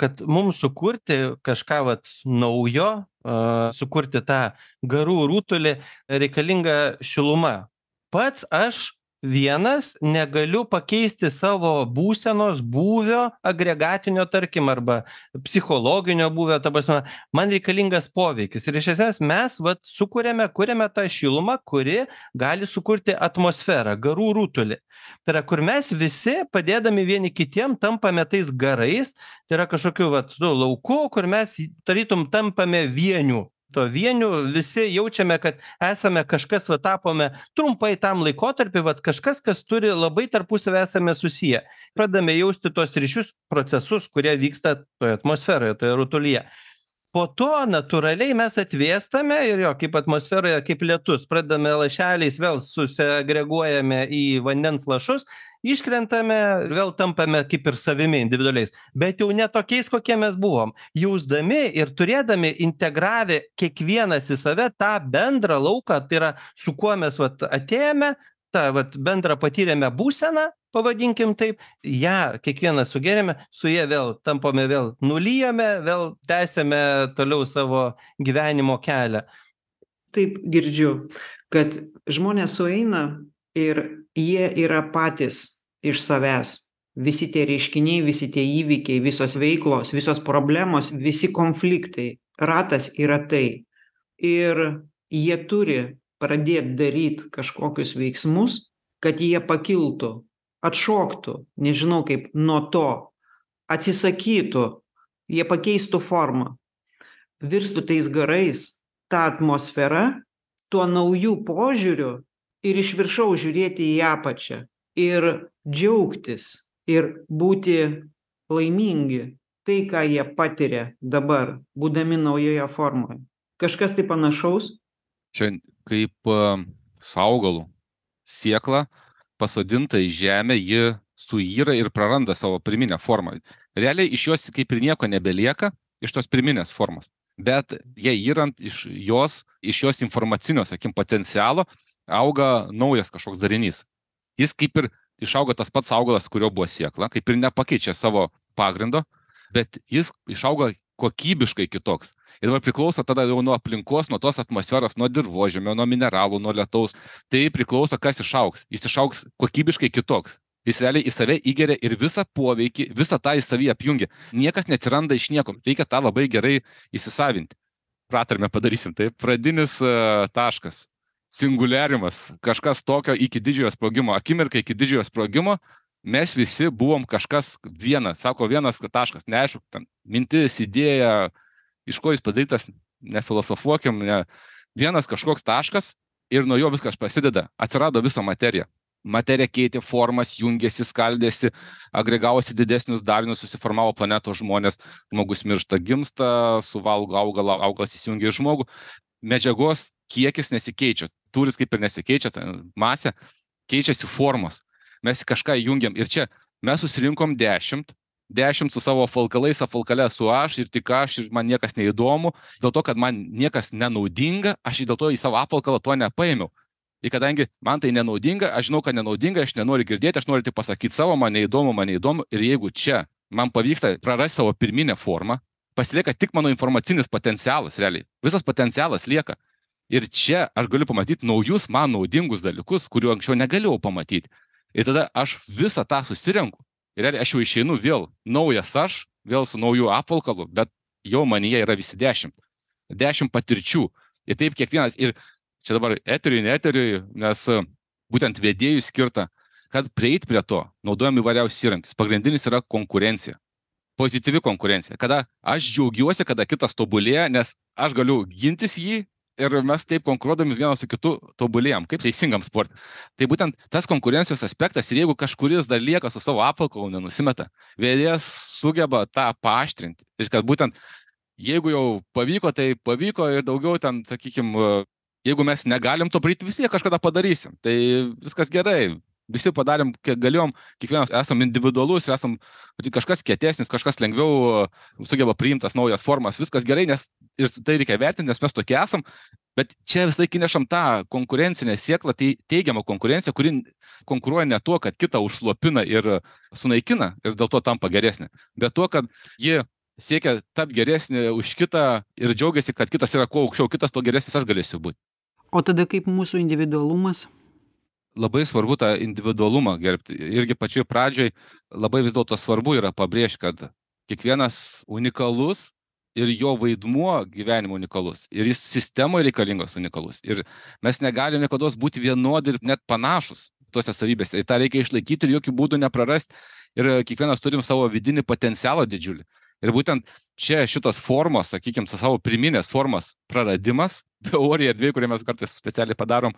Kad mums sukurti kažką vat, naujo, uh, sukurti tą garų rutulį, reikalinga šiluma. Pats aš vienas negaliu pakeisti savo būsenos būvio agregatinio tarkim arba psichologinio būvio ta prasme man reikalingas poveikis. Ir iš esmės mes vat sukuriame kuriame tą šilumą kuri gali sukurti atmosferą garų rutulį. Tai yra kur mes visi padėdami vieni kitiem tampame tais garais tai yra kažkokiu vat nu lauku kur mes tarytum tampame vieniu tuo vieniu visi jaučiame kad esame kažkas va tapome trumpai tam laikotarpiui vat kažkas kas turi labai tarpusavy esame susiję. Pradedame jausti tuos ryšius procesus kurie vyksta toj atmosferoje toje rutulyje po to natūraliai mes atvėstame ir jo kaip atmosferoje kaip lietus pradedame lašeliais vėl susiagreguojame į vandens lašus iškrentame vėl tampame kaip ir savimi individualiais. Bet jau ne tokiais kokie mes buvom. Jausdami ir turėdami integravę kiekvienas į save tą bendrą lauką tai yra su kuo mes vat atėjome tą vat bendrą patyrėme būseną pavadinkim taip ją kiekvienas sugėrėme su ja vėl tampame vėl nulyjame vėl tęsiame toliau savo gyvenimo kelią. Taip girdžiu kad žmonės sueina ir jie yra patys iš savęs. Visi tie reiškiniai visi tie įvykiai visos veiklos visos problemos visi konfliktai. Ratas yra tai. Ir jie turi pradėt daryt kažkokius veiksmus kad jie pakiltų atšoktų nežinau kaip nuo to atsisakytų jie pakeistų formą virstų tais garais ta atmosfera tuo nauju požiūriu ir iš viršaus žiūrėti į apačią ir džiaugtis ir būti laimingi tai ką jie patiria dabar būdami naujoje formoje. Kažkas tai panašaus? Čia kaip su augalu sėkla pasodinta į žemę ji suyra ir praranda savo pirminę formą. Realiai iš jos kaip ir nieko nebelieka iš tos pirminės formos. Bet jai yrant iš jos iš jos informacinio sakykim potencialo auga naujas kažkoks darinys. Jis kaip ir išauga tas pats augalas kurio buvo sėkla kaip ir nepakeičia savo pagrindo bet jis išauga kokybiškai kitoks. Ir dabar priklauso tada jau nuo aplinkos nuo tos atmosferos nuo dirvožemio nuo mineralų nuo lietaus. Tai priklauso kas išaugs. Jis išaugs kokybiškai kitoks. Jis realiai į save įgeria ir visą poveikį visą tą į savy apjungia. Niekas neatsiranda iš nieko. Reikia tą labai gerai įsisavinti. Pratarmę padarysim taip? Pradinis uh, taškas. Singuliariumas. Kažkas tokio iki didžiojo sprogimo. Akimirka iki didžiojo sprogimo mes visi buvom kažkas vienas sako vienas taškas neaišku ten mintis idėja iš ko jis padarytas nefilosofuokim ne vienas kažkoks taškas ir nuo jo viskas prasideda atsirado visa materija. Materija keitė formas jungėsi skaldėsi agregavosi didesnius darinius susiformavo planetos žmonės žmogus miršta gimsta suvalgo augalą augalas įsijungia į žmogų. Medžiagos kiekis nesikeičia tūris kaip ir nesikeičia masė keičiasi formos mes kažką jungiam ir čia mes susirinkom dešimt dešimt su savo apvalkalais apvalkale esu aš ir tik aš ir man niekas neįdomu. Dėl to kad man niekas nenaudinga aš dėl to į savo apvalkalą to nepaėmiau. Ir kadangi man tai nenaudinga aš žinau kad nenaudinga aš nenoriu girdėti aš noriu tik pasakyt savo man neįdomu man neįdomu. Ir jeigu čia man pavyksta prarast savo pirminę formą pasilieka tik mano informacinis potencialas realiai. Visas potencialas lieka. Ir čia aš galiu pamatyt naujus man naudingus dalykus kurių anksčiau negalėjau pamatyt ir tada aš visą tą susirenku. Ir aš jau išeinu vėl naujas aš vėl su nauju apvalkalu bet jau manyje yra visi dešimt. Dešimt patirčių. Ir taip kiekvienas. Ir čia dabar eteriui ne eteriui nes būtent vedėjui skirta kad prieit prie to naudojam įvairiausius įrankius. Pagrindinis yra konkurencija. Pozityvi konkurencija. Kada aš džiaugiuosi kada kitas tobulėja nes aš galiu gintis jį ir mes taip konkuruodami vienas su kitu tobulėjam kaip teisingam sporte. Tai būtent tas konkurencijos aspektas ir jeigu kažkuris dar lieka su savo apvalkalu nenusimeta vedėjas sugeba tą paaštrinti. Ir kad būtent jeigu jau pavyko tai pavyko ir daugiau ten sakykim jeigu mes negalim to padaryt vis tiek kažkada padarysim. Tai viskas gerai visi padarėm kiek galėjom kiekvienas esam individualus esam kažkas kietesnis kažkas lengviau sugeba priimt tas naujas formas viskas gerai nes ir tai reikia vertint nes mes tokie esam bet čia visąlaik įnešam tą konkurencinę sėklą tai teigiamą konkurenciją kuri konkuruoja ne tuo kad kitą užslopina ir sunaikina ir dėl to tampa geresnė bet tuo kad ji siekia tapt geresnė už kitą ir džiaugiasi kad kitas yra kuo aukščiau kitas tuo geresnis aš galėsiu būt. O tada kaip mūsų individualumas labai svarbu tą individualumą gerbti. Irgi pačioj pradžioj labai vis dėlto svarbu yra pabrėžti, kad kiekvienas unikalus ir jo vaidmuo gyvenimo unikalus. Ir jis sistemoje reikalingas unikalus. Ir mes negalime niekada būti vienodi ir net panašus tuose savybėse. Ir tą reikia išlaikyti ir jokių būdų neprarasti. Ir kiekvienas turim savo vidinį potencialą didžiulį. Ir būtent čia šitos formos, sakykime, savo priminės formos praradimas, teorija erdvė, kurią mes kartais specialiai padarom,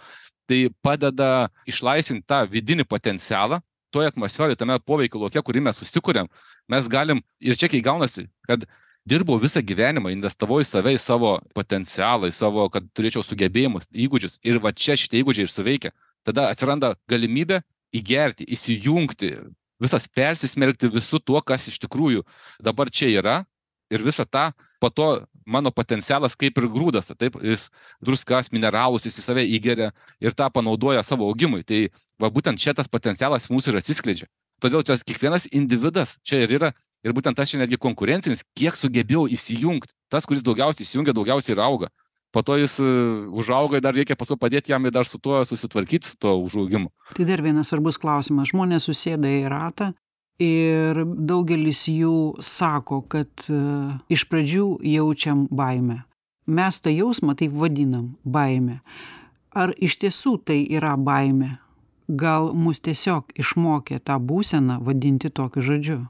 tai padeda išlaisvinti tą vidinį potencialą toje atmosferoje, tame poveikio laukia, kurį mes susikūrėm. Mes galim, ir čia kai gaunasi, kad dirbau visą gyvenimą, investavau į save, į savo potencialą, į savo, kad turėčiau sugebėjimus, įgūdžius. Ir va čia šitie įgūdžiai ir suveikia. Tada atsiranda galimybė įgerti, įsijungti, visas persismelkti visų tuo, kas iš tikrųjų dabar čia yra. Ir visą tą, po to mano potencialas kaip ir grūdas, taip, jis druskas, mineralus jis į save įgeria ir tą panaudoja savo augimui. Tai va būtent čia tas potencialas mūsų ir atsiskleidžia. Todėl čia kiekvienas individas čia ir yra Ir būtent tas čia netgi konkurencinis, kiek sugebėjau įsijungti. Tas, kuris daugiausiai įsijungia, daugiausiai ir auga. Po to jis e, užauga ir dar reikia paskui padėti jam ir dar su tuo susitvarkyti, su tuo užaugimu. Tai dar vienas svarbus klausimas. Žmonės susėda į ratą ir daugelis jų sako, kad uh, iš pradžių jaučiam baimę. Mes tą jausmą taip vadinam - baimė. Ar iš tiesų tai yra baimė? Gal mus tiesiog išmokė tą būseną vadinti tokiu žodžiu?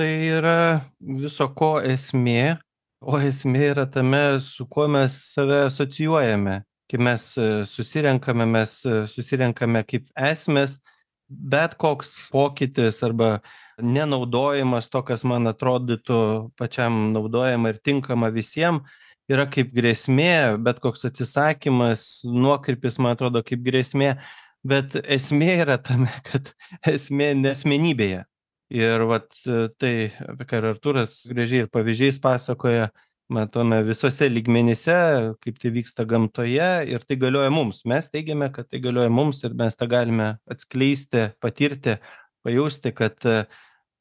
Tai yra viso ko esmė, o esmė yra tame, su kuo mes save asocijuojame. Kai mes e, susirenkame, mes e, susirenkame kaip esmės, bet koks pokytis arba nenaudojimas to, kas man atrodytų pačiam naudojama ir tinkama visiems, yra kaip grėsmė, bet koks atsisakymas, nuokrypis, man atrodo, kaip grėsmė, bet esmė yra tame, kad esmė nesmenybėje. Ir vat e, tai, apie ką ir Arturas gražiai ir pavyzdžiais pasakoja, matome visose lygmenyse, kaip tai vyksta gamtoje ir tai galioja mums. Mes teigiame, kad tai galioja mums ir mes tą galime atskleisti, patirti, pajausti, kad e,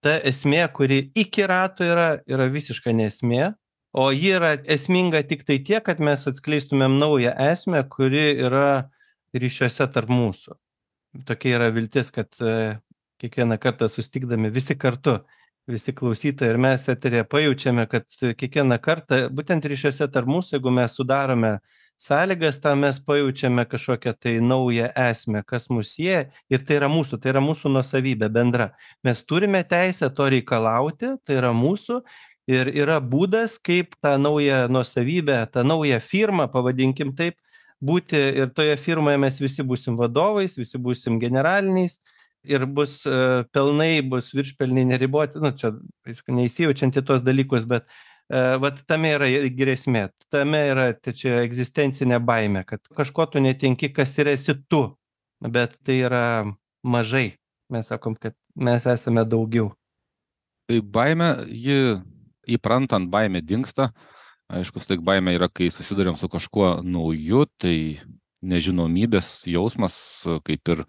ta esmė, kuri iki rato yra, yra visiška nesmė, o ji yra esminga tik tai tiek, kad mes atskleistumėm naują esmę, kuri yra ryšiuose tarp mūsų. Tokia yra viltis, kad e, kiekvieną kartą sustikdami visi kartu, visi klausytojai ir mes eterėje pajaučiame, kad kiekvieną kartą, būtent ryšiuose tarp mūsų, jeigu mes sudarome sąlygas, tam mes pajaučiame kažkokią tai naują esmę, kas mus sieja ir tai yra mūsų, tai yra mūsų nusavybė bendra. Mes turime teisę to reikalauti, tai yra mūsų ir yra būdas, kaip tą naują nusavybę, tą naują firmą, pavadinkim taip, būti ir toje firmoje mes visi būsim vadovais, visi būsim generaliniais ir bus e, pelnai, bus viršpelniai neriboti, nu čia neįsijaučiant į tuos dalykus, bet uh, vat tame yra grėsmė, tame yra tai čia egzistencinė baime, kad kažko tu netinki, kas yra esi tu, bet tai yra mažai. Mes sakom, kad mes esame daugiau. Tai baime, ji įprantant baime dinksta. Aišku, tai baime yra, kai susidurėm su kažkuo nauju, tai nežinomybės jausmas, kaip ir,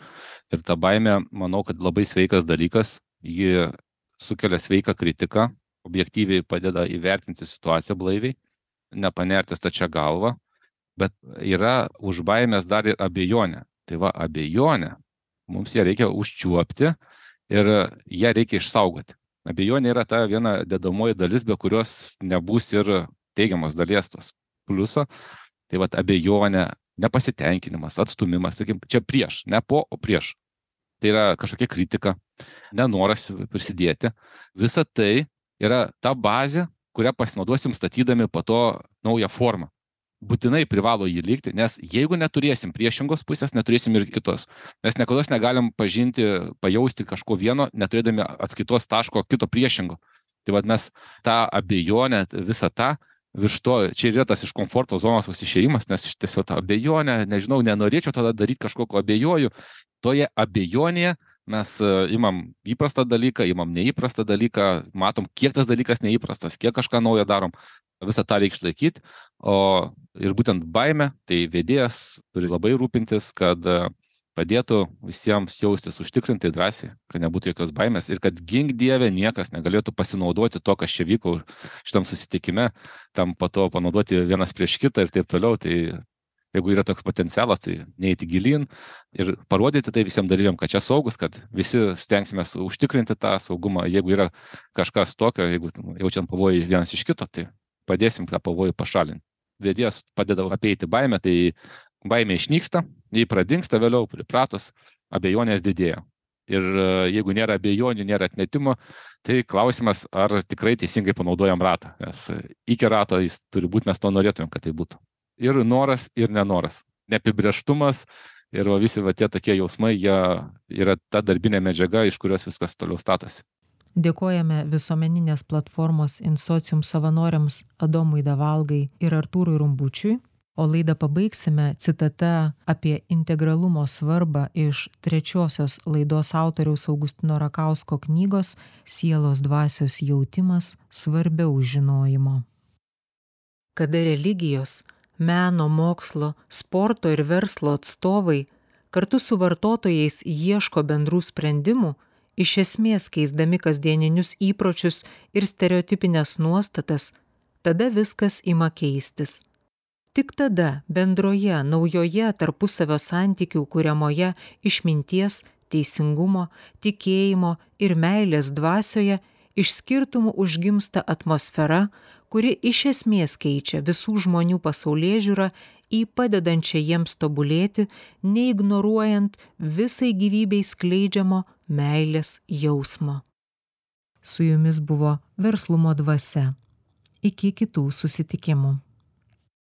ir ta baime, manau, kad labai sveikas dalykas, ji sukelia sveiką kritiką, objektyviai padeda įvertinti situaciją blaiviai, nepanerti stačia galva, bet yra už baimės dar ir abejonė. Tai va, abejonė, mums ją reikia užčiuopti ir ją reikia išsaugoti. Abejonė yra ta viena dedamoji dalis, be kurios nebus ir teigiamas dalies tos pliuso. Tai va, abejonė, nepasitenkinimas, atstumimas, sakykim, čia prieš, ne po, o prieš. Tai yra kažkokia kritika, nenoras prisidėti. Visa tai yra ta bazė, kurią pasinaudosim statydami po to naują formą. Būtinai privalo jį likti, nes jeigu neturėsim priešingos pusės, neturėsim ir kitos. Mes niekada negalim pažinti, pajausti kažko vieno, neturėdami atskaitos taško kito priešingo. Tai vad mes tą abejonę, visą tą virš to čia yra tas iš komforto zonos išėjimas, nes tiesiog ta abejonė, nežinau, nenorėčiau tada daryti kažko, ko abejoju. Toje abejonėje mes e, imam įprastą dalyką, imam neįprastą dalyką, matom, kiek tas dalykas neįprastas, kiek kažką naujo darom, visą tą reikia išlaikyti. O ir būtent baime, tai vedėjas turi labai rūpintis, kad uh, padėtų visiems jaustis užtikrintai drąsiai, kad nebūtų jokios baimės ir kad gink Dieve niekas negalėtų pasinaudoti to, kas čia vyko šitam susitikime, tam po to panaudoti vienas prieš kitą ir taip toliau. Tai jeigu yra toks potencialas, tai neįti gilin ir parodyti tai visiems dalyviam, kad čia saugus, kad visi stengsime užtikrinti tą saugumą. Jeigu yra kažkas tokio, jeigu jaučiam pavojų vienas iš kito, tai padėsim tą pavojų pašalinti. Vedėjas padeda apeiti baimę, tai baimė išnyksta, jį pradingsta vėliau, pripratus, abejonės didėja. Ir e, jeigu nėra abejonių, nėra atmetimo, tai klausimas, ar tikrai teisingai panaudojam ratą. Nes iki rato jis turi būti, mes to norėtumėm, kad tai būtų. Ir noras, ir nenoras. Neapibrieštumas ir va, visi va, tie tokie jausmai, jie yra ta darbinė medžiaga, iš kurios viskas toliau statosi. Dėkojame visuomeninės platformos Insocium savanoriams Adomui Davalgai ir Artūrui Rumbučiui o laidą pabaigsime citata apie integralumo svarbą iš trečiosios laidos autoriaus Augustino Rakausko knygos Sielos dvasios jautimas svarbiau žinojimo. Kada religijos, meno, mokslo, sporto ir verslo atstovai kartu su vartotojais ieško bendrų sprendimų, iš esmės keisdami kasdieninius įpročius ir stereotipinės nuostatas, tada viskas ima keistis tik tada bendroje naujoje tarpusavio santykių kuriamoje išminties teisingumo tikėjimo ir meilės dvasioje iš skirtumų užgimsta atmosfera kuri iš esmės keičia visų žmonių pasaulėžiūrą į padedančią jiems tobulėti neignoruojant visai gyvybei skleidžiamo meilės jausmo. Su jumis buvo verslumo dvasia. Iki kitų susitikimų